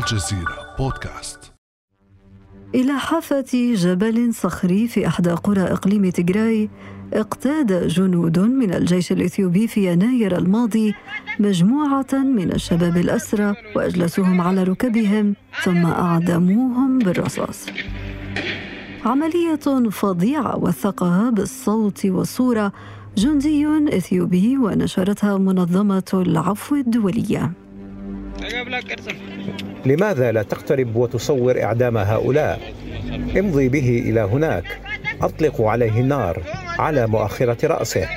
الجزيرة بودكاست. إلى حافة جبل صخري في إحدى قرى إقليم تجراي اقتاد جنود من الجيش الإثيوبي في يناير الماضي مجموعة من الشباب الأسرى وأجلسوهم على ركبهم ثم أعدموهم بالرصاص. عملية فظيعة وثقها بالصوت والصورة جندي إثيوبي ونشرتها منظمة العفو الدولية. لماذا لا تقترب وتصور إعدام هؤلاء؟ امضي به إلى هناك. أطلق عليه النار على مؤخرة رأسه.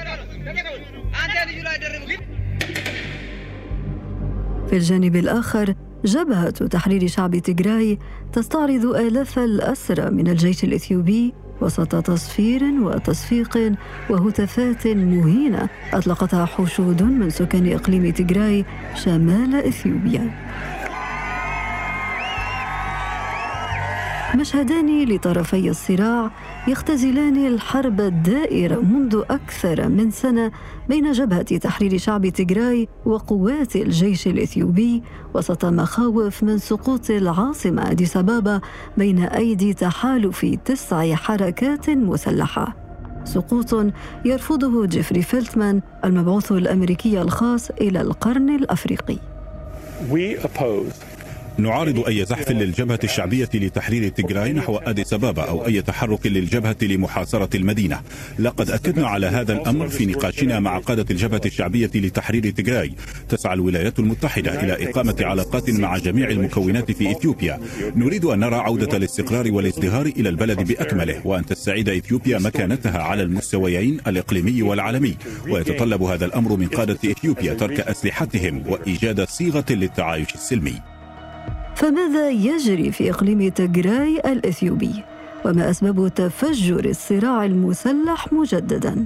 في الجانب الآخر جبهة تحرير شعب تجراي تستعرض آلاف الأسرى من الجيش الإثيوبي وسط تصفير وتصفيق وهتافات مهينة أطلقتها حشود من سكان إقليم تجراي شمال إثيوبيا. مشهدان لطرفي الصراع يختزلان الحرب الدائرة منذ أكثر من سنة بين جبهة تحرير شعب تجراي وقوات الجيش الإثيوبي وسط مخاوف من سقوط العاصمة أديس أبابا بين أيدي تحالف تسع حركات مسلحة. سقوط يرفضه جيفري فيلتمان المبعوث الأمريكي الخاص إلى القرن الأفريقي. We oppose نعارض أي زحف للجبهة الشعبية لتحرير تجراي نحو أديس أبابا أو أي تحرك للجبهة لمحاصرة المدينة. لقد أكدنا على هذا الأمر في نقاشنا مع قادة الجبهة الشعبية لتحرير تجراي تسعى الولايات المتحدة إلى إقامة علاقات مع جميع المكونات في إثيوبيا. نريد أن نرى عودة الاستقرار والازدهار إلى البلد بأكمله وأن تستعيد إثيوبيا مكانتها على المستويين الإقليمي والعالمي. ويتطلب هذا الأمر من قادة إثيوبيا ترك أسلحتهم وإيجاد صيغة للتعايش السلمي. فماذا يجري في إقليم تجراي الإثيوبي؟ وما أسباب تفجر الصراع المسلح مجددا؟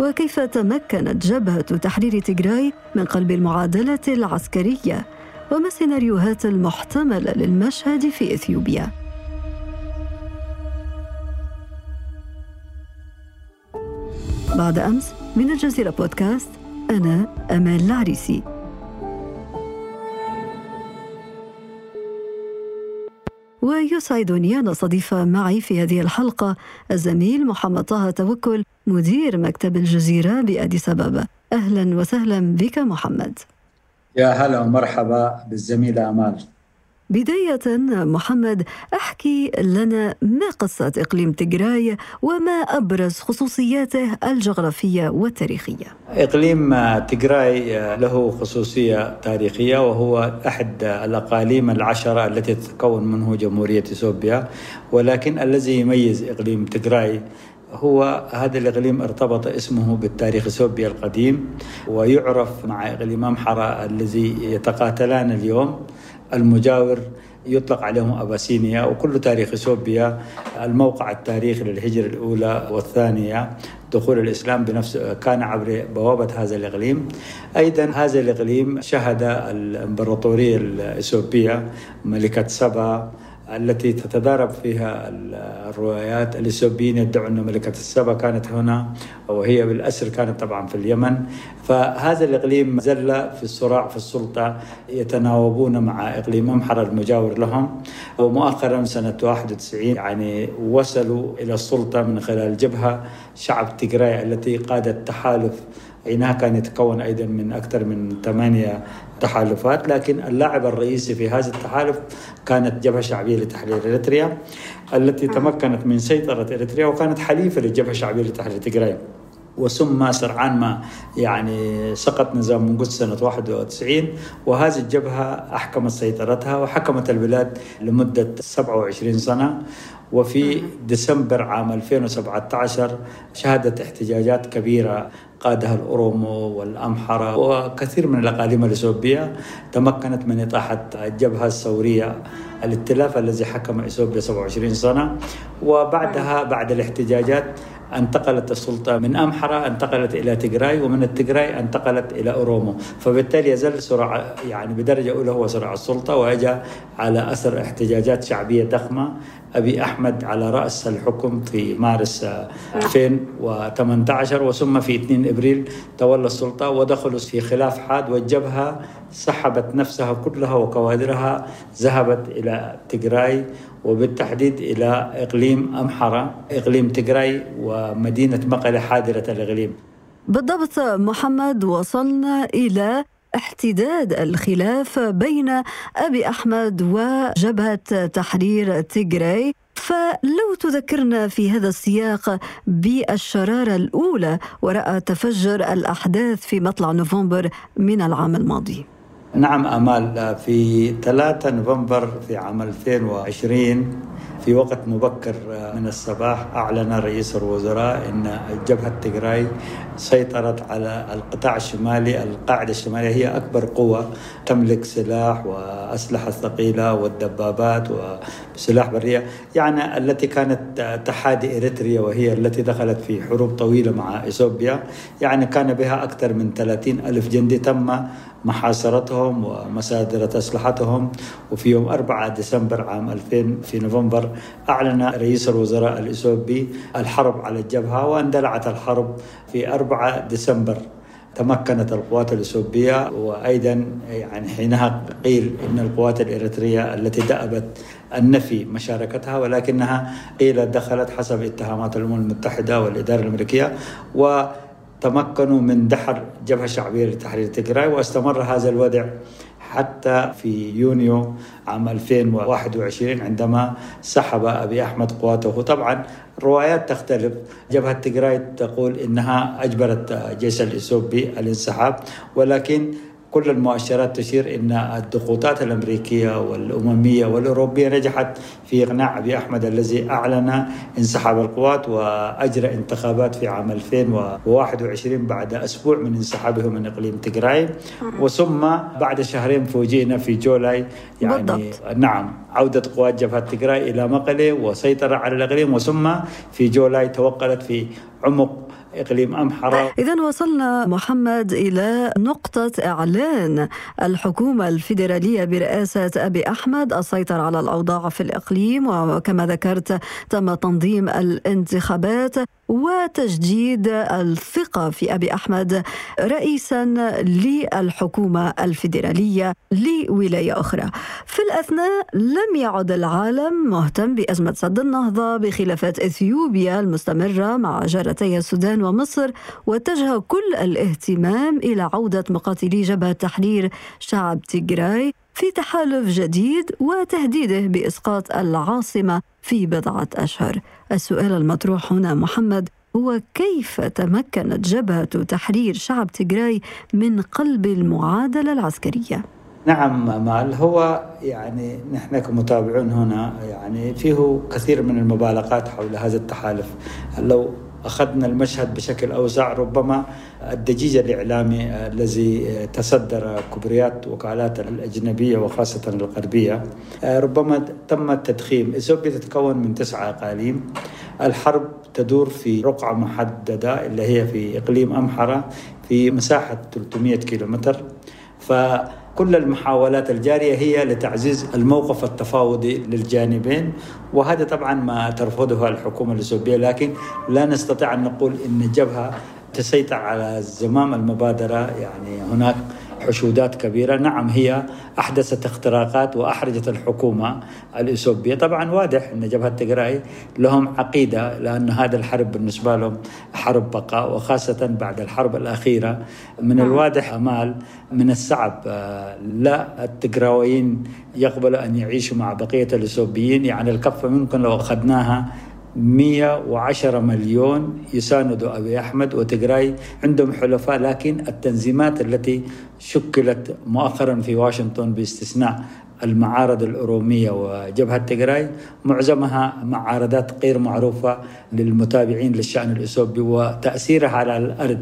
وكيف تمكنت جبهة تحرير تجراي من قلب المعادلة العسكرية؟ وما السيناريوهات المحتملة للمشهد في إثيوبيا؟ بعد أمس من الجزيرة بودكاست أنا أمال العريسي ويسعدني أن أستضيف معي في هذه الحلقة الزميل محمد طه توكل مدير مكتب الجزيرة بأديس أبابا. أهلا وسهلا بك محمد. يا هلا ومرحبا بالزميلة أمال. بداية محمد أحكي لنا ما قصة إقليم تجراي وما أبرز خصوصياته الجغرافية والتاريخية. إقليم تجراي له خصوصية تاريخية وهو أحد الأقاليم العشرة التي تتكون منه جمهورية إثيوبيا ولكن الذي يميز إقليم تجراي هو هذا الإقليم ارتبط اسمه بالتاريخ الإثيوبي القديم ويعرف مع إقليم أمحرة الذي يتقاتلان اليوم. المجاور يطلق عليهم أباسينيا وكل تاريخ إثيوبيا الموقع التاريخي للهجرة الأولى والثانية دخول الإسلام بنفس كان عبر بوابة هذا الإقليم. أيضا هذا الإقليم شهد الإمبراطورية الإثيوبية ملكة سبا التي تتضارب فيها الروايات. الإثيوبيين يدعون أن ملكة السبا كانت هنا وهي بالأسر كانت طبعا في اليمن. فهذا الإقليم زل في الصراع في السلطة يتناوبون مع إقليم أمحر المجاور لهم. ومؤخرا سنة 91 يعني وصلوا إلى السلطة من خلال جبهة شعب تجراي التي قادت تحالف حينها كان يتكون أيضا من أكثر من ثمانية تحالفات لكن اللاعب الرئيسي في هذا التحالف كانت جبهة شعبية لتحرير إريتريا التي تمكنت من سيطرة إريتريا وكانت حليفة للجبهة الشعبية لتحرير تجراي وثم سرعان ما يعني سقط نظام منقذ سنة 91 وهذه الجبهة أحكمت سيطرتها وحكمت البلاد لمدة 27 سنة. وفي ديسمبر عام 2017 شهدت احتجاجات كبيرة قادها الأورومو والأمحرة وكثير من الأقاليم الإثيوبية تمكنت من إطاحة الجبهة الثورية الائتلاف الذي حكم إثيوبيا 27 سنة وبعدها بعد الاحتجاجات انتقلت السلطة من أمحرة انتقلت إلى تجراي ومن التجراي انتقلت إلى أورومو. فبالتالي يزال صراع يعني بدرجة أولى هو صراع السلطة وأجى على أثر احتجاجات شعبية ضخمة. أبي أحمد على رأس الحكم في مارس 2018 وثم في 2 إبريل تولى السلطة ودخلوا في خلاف حاد والجبهة سحبت نفسها كلها وكوادرها ذهبت إلى تجراي وبالتحديد إلى إقليم أمحرة إقليم تجراي ومدينة مقلة حاضرة الإقليم. بالضبط محمد وصلنا إلى احتداد الخلاف بين أبي أحمد وجبهة تحرير تيغراي فلو تذكرنا في هذا السياق بالشرارة الأولى وراء تفجر الأحداث في مطلع نوفمبر من العام الماضي. نعم أمال. في 3 نوفمبر في عام 2020 في وقت مبكر من الصباح أعلن رئيس الوزراء أن جبهة تجراي سيطرت على القطاع الشمالي. القاعدة الشمالية هي أكبر قوة تملك سلاح وأسلحة ثقيلة والدبابات وسلاح برية يعني التي كانت تحادي إريتريا وهي التي دخلت في حروب طويلة مع إثيوبيا. يعني كان بها أكثر من 30 ألف جندي. تم محاصرتهم ومصادرة أسلحتهم وفي يوم 4 ديسمبر عام 2000 في نوفمبر أعلن رئيس الوزراء الإثيوبي الحرب على الجبهة واندلعت الحرب في 4 ديسمبر. تمكنت القوات الإثيوبية وأيضا يعني حينها قيل إن القوات الإريترية التي دأبت النفي مشاركتها ولكنها قيل دخلت حسب اتهامات الأمم المتحدة والإدارة الأمريكية. و تمكنوا من دحر جبهة شعبية لتحرير تجراي واستمر هذا الوضع حتى في يونيو عام 2021 عندما سحب أبي أحمد قواته. طبعا الروايات تختلف. جبهة تجراي تقول إنها أجبرت جيش الإثيوبي الانسحاب ولكن كل المؤشرات تشير إن الضغوطات الأمريكية والأممية والأوروبية نجحت في إقناع أبي أحمد الذي أعلن انسحاب القوات وأجرى انتخابات في عام 2021 بعد أسبوع من انسحابه من إقليم تجراي وثم بعد شهرين فوجئنا في جولاي يعني بالضبط. نعم عودة قوات جبهة تجراي إلى مقله وسيطره على الإقليم. وثم في جولاي توقلت في عمق إقليم أمحرة إذا وصلنا محمد إلى نقطة إعلان. الحكومة الفيدرالية برئاسة أبي أحمد السيطرة على الأوضاع في الإقليم وكما ذكرت تم تنظيم الانتخابات. وتجديد الثقة في أبي أحمد رئيسا للحكومة الفيدرالية لولاية أخرى في الأثناء لم يعد العالم مهتم بأزمة سد النهضة بخلافات إثيوبيا المستمرة مع جارتي السودان ومصر واتجه كل الاهتمام إلى عودة مقاتلي جبهة تحرير شعب تيغراي في تحالف جديد وتهديده بإسقاط العاصمة في بضعة أشهر. السؤال المطروح هنا محمد هو كيف تمكنت جبهة تحرير شعب تيغراي من قلب المعادلة العسكرية؟ نعم مال هو يعني نحن كمتابعون هنا يعني فيه كثير من المبالغات حول هذا التحالف لو أخذنا المشهد بشكل أوسع ربما الدجيج الإعلامي الذي تصدر كبريات وكالات الأجنبية وخاصة الغربية. ربما تم التدخيم. إثيوبيا تتكون من تسعة أقاليم. الحرب تدور في رقعة محددة اللي هي في إقليم أمحرة في مساحة 300 كيلومتر. ف كل المحاولات الجارية هي لتعزيز الموقف التفاوضي للجانبين وهذا طبعا ما ترفضه الحكومة الإثيوبية لكن لا نستطيع أن نقول أن الجبهة تسيطر على زمام المبادرة يعني هناك حشودات كبيرة. نعم هي أحدثت اختراقات وأحرجت الحكومة الإثيوبية. طبعا واضح أن جبهة تجراي لهم عقيدة لأن هذا الحرب بالنسبة لهم حرب بقاء وخاصة بعد الحرب الأخيرة. من الواضح أمال من الصعب آه، لا التجراويين يقبلوا أن يعيشوا مع بقية الإثيوبيين. يعني الكفة ممكن لو أخذناها 110 مليون يساندوا أبي أحمد وتجراي عندهم حلفاء لكن التنظيمات التي شكلت مؤخرا في واشنطن باستثناء المعارض الأورومية وجبهة تجراي معظمها معارضات غير معروفة للمتابعين للشأن الإثيوبي وتأثيرها على الأرض.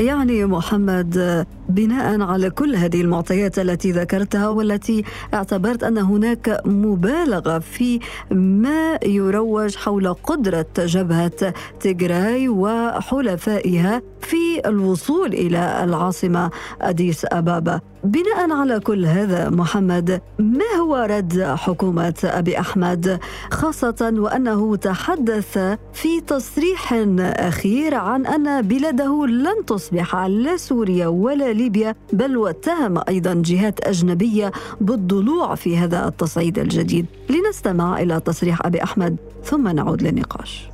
يعني محمد بناء على كل هذه المعطيات التي ذكرتها والتي اعتبرت أن هناك مبالغة في ما يروج حول قدرة جبهة تيغراي وحلفائها في الوصول إلى العاصمة أديس أبابا. بناء على كل هذا محمد ما هو رد حكومة أبي أحمد؟ خاصة وأنه تحدث في تصريح أخير عن أن بلاده لن تصبح لا سوريا ولا ليبيا بل واتهم أيضا جهات أجنبية بالضلوع في هذا التصعيد الجديد. لنستمع إلى تصريح أبي أحمد ثم نعود للنقاش.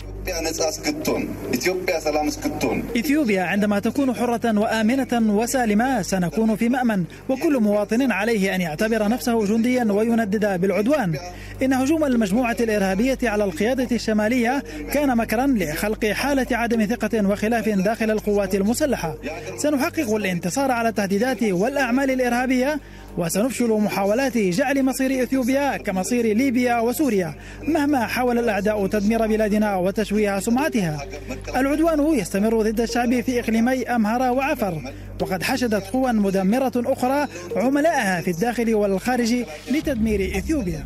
إثيوبيا عندما تكون حرة وآمنة وسالمة سنكون في مأمن وكل مواطن عليه أن يعتبر نفسه جنديا ويندد بالعدوان. إن هجوم المجموعة الإرهابية على القيادة الشمالية كان مكرا لخلق حالة عدم ثقة وخلاف داخل القوات المسلحة. سنحقق الانتصار على التهديدات والأعمال الإرهابية وسنفشل محاولات جعل مصير إثيوبيا كمصير ليبيا وسوريا مهما حاول الأعداء تدمير بلادنا وتشويه سمعتها. العدوان يستمر ضد الشعب في اقليمي امهره وعفر وقد حشدت قوى مدمرة أخرى عملائها في الداخل والخارج لتدمير إثيوبيا.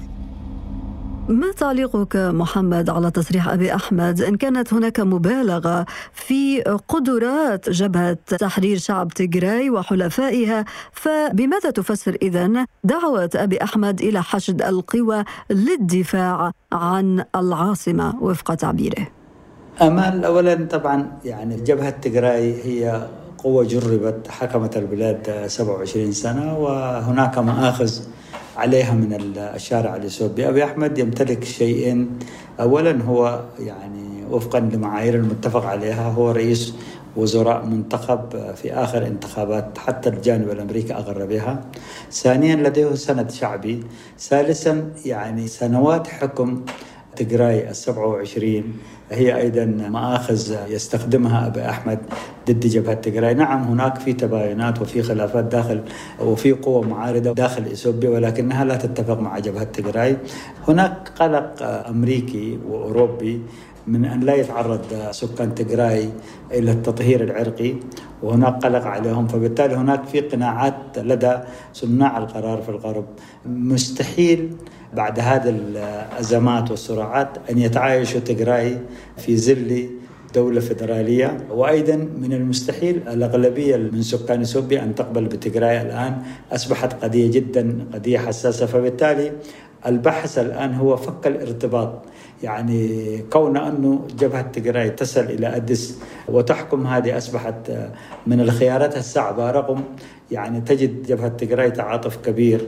ما تعليقك محمد على تصريح أبي أحمد إن كانت هناك مبالغة في قدرات جبهة تحرير شعب تيغراي وحلفائها فبماذا تفسر اذا دعوة أبي أحمد إلى حشد القوى للدفاع عن العاصمة وفق تعبيره؟ امال اولا طبعا يعني جبهة تيغراي هي قوة جربت حكمت البلاد 27 سنة وهناك مآخذ عليها من الشارع الاثيوبي أبي أحمد يمتلك شيئين اولا هو يعني وفقا لمعايير المتفق عليها هو رئيس وزراء منتخب في آخر انتخابات حتى الجانب الأمريكي أغر بها. ثانيا لديه سند شعبي. ثالثا يعني سنوات حكم تجراي ال 27 هي أيضا مآخذ يستخدمها ابي أحمد ضد جبهة تجراي، نعم هناك في تباينات وفي خلافات داخل وفي قوى معارضة داخل إثيوبيا ولكنها لا تتفق مع جبهة تجراي. هناك قلق أمريكي وأوروبي من أن لا يتعرض سكان تجراي إلى التطهير العرقي وهناك قلق عليهم. فبالتالي هناك في قناعات لدى صناع القرار في الغرب. مستحيل بعد هذه الأزمات والصراعات أن يتعايشوا تجراي في ظل دولة فيدرالية وأيضا من المستحيل الأغلبية من سكان اثيوبيا أن تقبل بتجراي الآن. أصبحت قضية جدا قضية حساسة. فبالتالي البحث الآن هو فك الارتباط. يعني كون أنه جبهة تجراي تصل إلى أدس وتحكم هذه أصبحت من الخيارات الصعبة. رغم يعني تجد جبهة تجراي تعاطف كبير.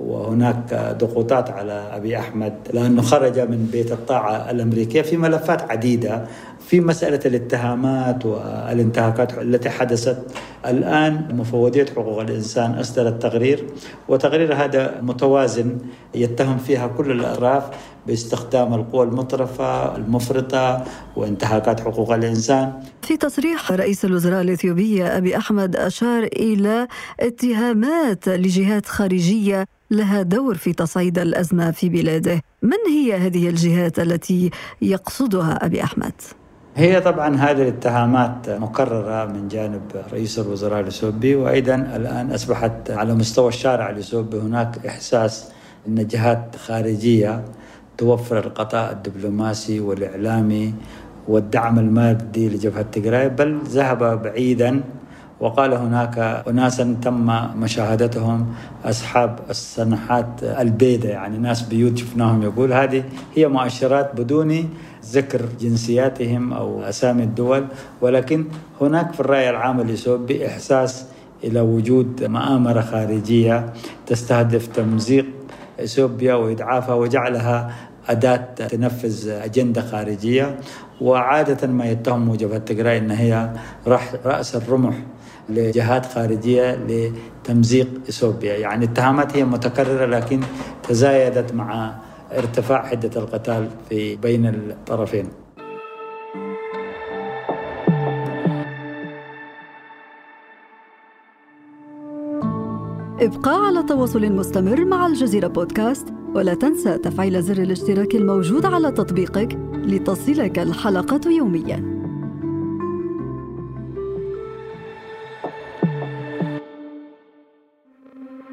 وهناك ضغوطات على أبي أحمد لأنه خرج من بيت الطاعة الأمريكية في ملفات عديدة في مسألة الاتهامات والانتهاكات التي حدثت الآن مفوضية حقوق الإنسان أصدرت تقرير وتقرير هذا متوازن يتهم فيها كل الأطراف باستخدام القوى المطرفة المفرطة وانتهاكات حقوق الإنسان. في تصريح رئيس الوزراء الاثيوبي أبي أحمد أشار إلى اتهامات لجهات خارجية لها دور في تصعيد الأزمة في بلاده، من هي هذه الجهات التي يقصدها أبي أحمد؟ هي طبعا هذه الاتهامات مكررة من جانب رئيس الوزراء الاثيوبي وأيضا الآن أصبحت على مستوى الشارع الاثيوبي هناك إحساس إن جهات خارجية توفر الغطاء الدبلوماسي والإعلامي والدعم المادي لجبهة تجراي بل ذهب بعيدا وقال هناك أناسا تم مشاهدتهم أصحاب السنحات البيضاء يعني ناس بيوت شفناهم يقول هذه هي مؤشرات بدون ذكر جنسياتهم أو أسامي الدول ولكن هناك في الرأي العام الإثيوبي إحساس إلى وجود مآمرة خارجية تستهدف تمزيق إثيوبيا وإضعافها وجعلها أداة تنفذ أجندة خارجية. وعادة ما يتهم جبهة تجراي أن هي رأس الرمح لجهات خارجية لتمزيق إثيوبيا. يعني اتهامات هي متكررة لكن تزايدت مع ارتفاع حدة القتال في بين الطرفين. ابقى على تواصل مستمر مع الجزيرة بودكاست ولا تنسى تفعيل زر الاشتراك الموجود على تطبيقك لتصلك الحلقة يومياً.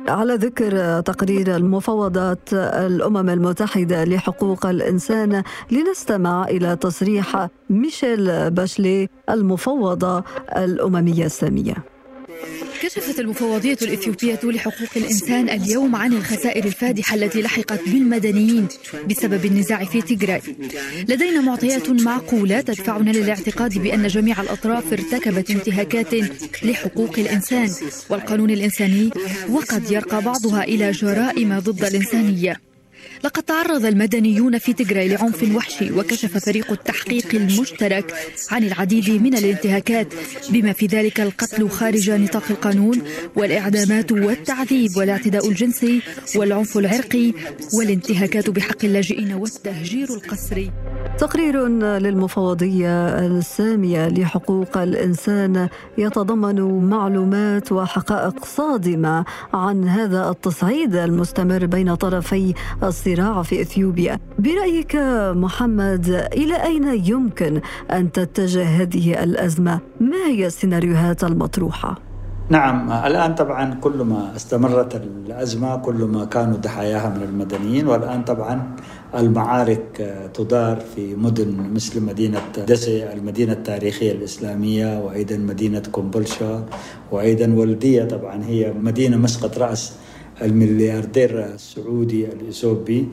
على ذكر تقرير المفوضات الأمم المتحدة لحقوق الإنسان لنستمع إلى تصريح ميشيل باشلي المفوضة الأممية الساميه كشفت المفوضية الإثيوبية لحقوق الإنسان اليوم عن الخسائر الفادحة التي لحقت بالمدنيين بسبب النزاع في تيغراي. لدينا معطيات معقولة تدفعنا للاعتقاد بأن جميع الأطراف ارتكبت انتهاكات لحقوق الإنسان والقانون الإنساني وقد يرقى بعضها إلى جرائم ضد الإنسانية. لقد تعرض المدنيون في تجراي لعنف وحشي وكشف فريق التحقيق المشترك عن العديد من الانتهاكات بما في ذلك القتل خارج نطاق القانون والإعدامات والتعذيب والاعتداء الجنسي والعنف العرقي والانتهاكات بحق اللاجئين والتهجير القسري. تقرير للمفوضية السامية لحقوق الإنسان يتضمن معلومات وحقائق صادمة عن هذا التصعيد المستمر بين طرفي الصراع في إثيوبيا برأيك محمد إلى أين يمكن أن تتجه هذه الأزمة؟ ما هي السيناريوهات المطروحة؟ نعم الآن طبعا كل ما استمرت الأزمة كل ما كانوا ضحاياها من المدنيين والآن طبعا المعارك تدار في مدن مثل مدينة دسي المدينة التاريخية الإسلامية وأيضا مدينة كومبولشا وأيضا ولدية طبعا هي مدينة مسقط رأس الملياردير السعودي الإثيوبي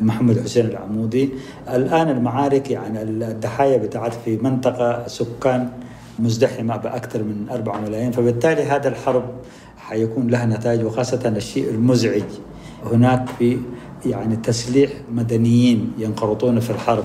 محمد حسين العمودي. الآن المعارك يعني الضحايا بتاعت في منطقة سكان مزدحمة بأكثر من 4 ملايين فبالتالي هذا الحرب حيكون لها نتائج وخاصة الشيء المزعج. هناك في يعني تسليح مدنيين ينخرطون في الحرب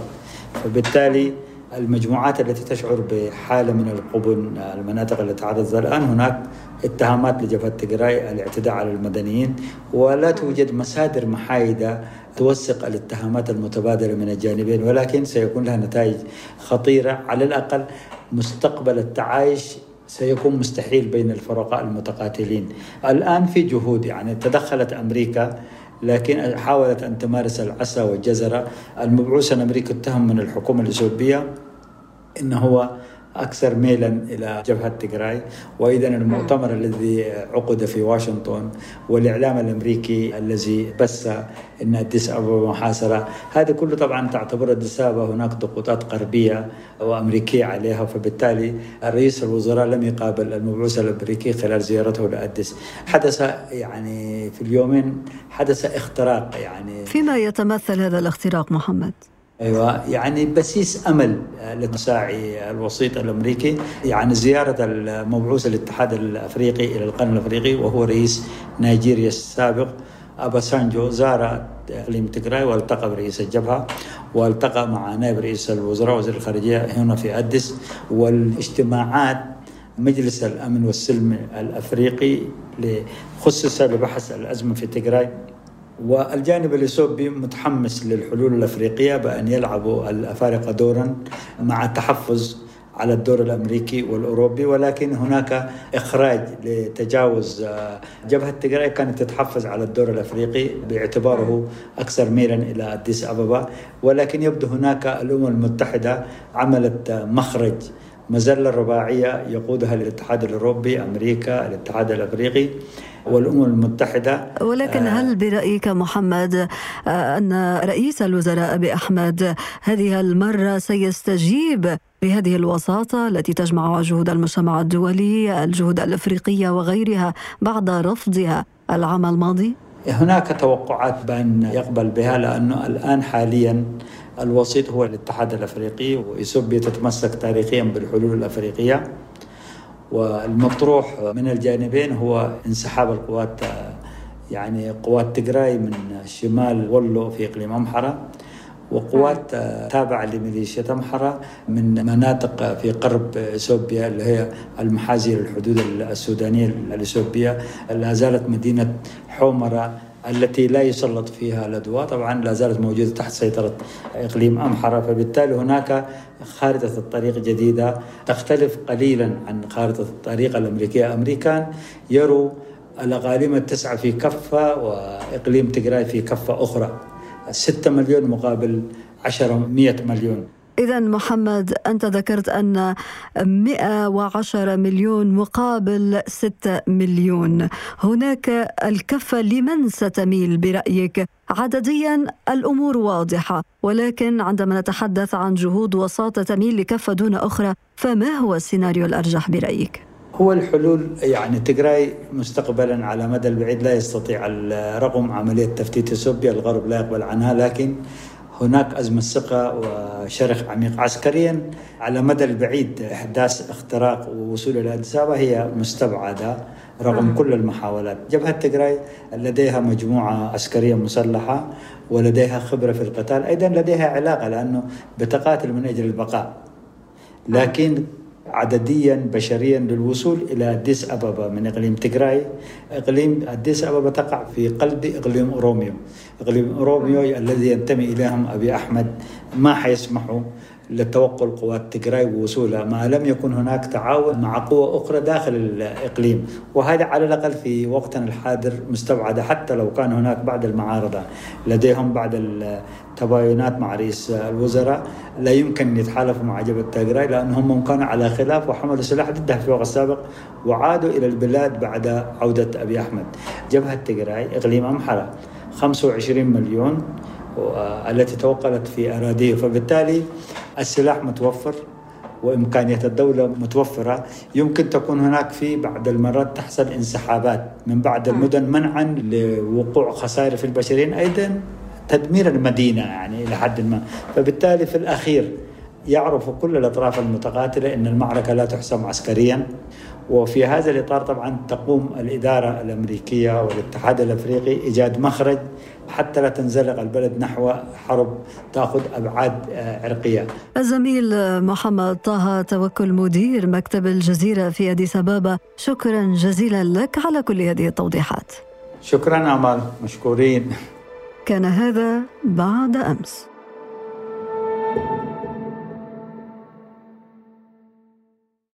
فبالتالي المجموعات التي تشعر بحالة من القبن المناطق التي تعرض الآن هناك اتهامات لجبهة تجراي الاعتداء على المدنيين ولا توجد مصادر محايدة توثق الاتهامات المتبادلة من الجانبين ولكن سيكون لها نتائج خطيرة. على الأقل مستقبل التعايش سيكون مستحيل بين الفرقاء المتقاتلين. الآن في جهود يعني تدخلت أمريكا لكن حاولت أن تمارس العسى والجزرة. المبعوث الأمريكي اتهم من الحكومة الإثيوبية إنه هو أكثر ميلا إلى جبهة تجراي وإذا المؤتمر الذي عقد في واشنطن والإعلام الأمريكي الذي بث أن أديس أبابا محاصرة. هذا كله طبعا تعتبر أديس هناك ضغوطات غربية وأمريكية عليها. فبالتالي رئيس الوزراء لم يقابل المبعوث الأمريكي خلال زيارته لأديس حدث يعني في اليومين حدث اختراق يعني. فيما يتمثل هذا الاختراق محمد؟ أيوه. يعني بسيس أمل للساعي الوسيط الأمريكي يعني زيارة المبعوث الاتحاد الأفريقي إلى القرن الأفريقي وهو رئيس نيجيريا السابق أبا سانجو زار اقليم تجراي والتقى برئيس الجبهة والتقى مع نائب رئيس الوزراء وزير الخارجية هنا في أديس والاجتماعات مجلس الأمن والسلم الأفريقي خصص لبحث الأزمة في تجراي والجانب الاثيوبي متحمس للحلول الأفريقية بأن يلعبوا الأفارقة دورا مع التحفظ على الدور الأمريكي والأوروبي ولكن هناك إخراج لتجاوز جبهة تجراي كانت تتحفز على الدور الأفريقي باعتباره أكثر ميلا إلى أديس أبابا ولكن يبدو هناك الأمم المتحدة عملت مخرج مزله رباعيه يقودها الاتحاد الأوروبي أمريكا الاتحاد الأفريقي. والأمم المتحدة ولكن هل برأيك محمد أن رئيس الوزراء أبي أحمد هذه المرة سيستجيب لهذه الوساطة التي تجمع جهود المجتمع الدولي الجهود الأفريقية وغيرها بعد رفضها العام الماضي؟ هناك توقعات بأن يقبل بها لأنه الآن حاليا الوسيط هو الاتحاد الأفريقي وإثيوبيا تتمسك تاريخيا بالحلول الأفريقية والمطروح من الجانبين هو انسحاب القوات يعني قوات تجراي من شمال ولو في إقليم أمحرة وقوات تابعة لميليشيا أمحرة من مناطق في قرب إثيوبيا اللي هي المحاذية للحدود السودانية الإثيوبية لا زالت مدينة حومرة التي لا يسلط فيها الأدواء. طبعا لا زالت موجودة تحت سيطرة إقليم أمحرة فبالتالي هناك خارطة الطريق جديدة تختلف قليلا عن خارطة الطريق الأمريكية الأمريكان يروا الأقاليم التسعة في كفة وإقليم تجراي في كفة أخرى. 6 مليون مقابل 10 100 مليون. إذا محمد أنت ذكرت أن 110 مليون مقابل 6 مليون هناك الكفة لمن ستميل برأيك عدديا الأمور واضحة ولكن عندما نتحدث عن جهود وساطة تميل لكفة دون أخرى فما هو السيناريو الأرجح برأيك؟ هو الحلول يعني تجراي مستقبلا على مدى البعيد لا يستطيع رغم عملية تفتيت اثيوبيا الغرب لا يقبل عنها لكن هناك أزمة ثقة وشرخ عميق. عسكريا على مدى البعيد إحداث اختراق ووصول إلى أديس هي مستبعدة رغم كل المحاولات. جبهة تجراي لديها مجموعة عسكرية مسلحة ولديها خبرة في القتال. أيضا لديها علاقة لأنه بتقاتل من أجل البقاء. لكن عدديا بشريا للوصول إلى اديس أبابا من إقليم تجراي إقليم اديس أبابا تقع في قلب إقليم اوروميو إقليم اوروميو الذي ينتمي إليهم أبي أحمد. ما حيسمحوا لتوغل قوات تجراي ووصولها ما لم يكن هناك تعاون مع قوى أخرى داخل الإقليم. وهذا على الأقل في وقتنا الحاضر مستبعدة حتى لو كان هناك بعض المعارضة. لديهم بعض التباينات مع رئيس الوزراء. لا يمكن يتحالفوا مع جبهة تجراي لأنهم كانوا على خلاف. وحملوا سلاح ضدها في الوقت السابق وعادوا إلى البلاد بعد عودة أبي أحمد. جبهة تجراي إقليم أمحرة 25 مليون. التي توقلت في أراضيه. فبالتالي السلاح متوفر وإمكانية الدولة متوفرة. يمكن تكون هناك في بعض المرات تحصل انسحابات. من بعض المدن منعا لوقوع خسائر في البشرين أيضا تدمير المدينة يعني إلى حد ما. فبالتالي في الأخير يعرف كل الأطراف المتقاتلة أن المعركة لا تحسم عسكريا. وفي هذا الإطار طبعا تقوم الإدارة الأمريكية والاتحاد الأفريقي إيجاد مخرج حتى لا تنزلق البلد نحو حرب تأخذ أبعاد آه، عرقية. الزميل محمد طه توكل مدير مكتب الجزيرة في أديس أبابا شكرا جزيلا لك على كل هذه التوضيحات. شكرا أمال. مشكورين. كان هذا بعد أمس.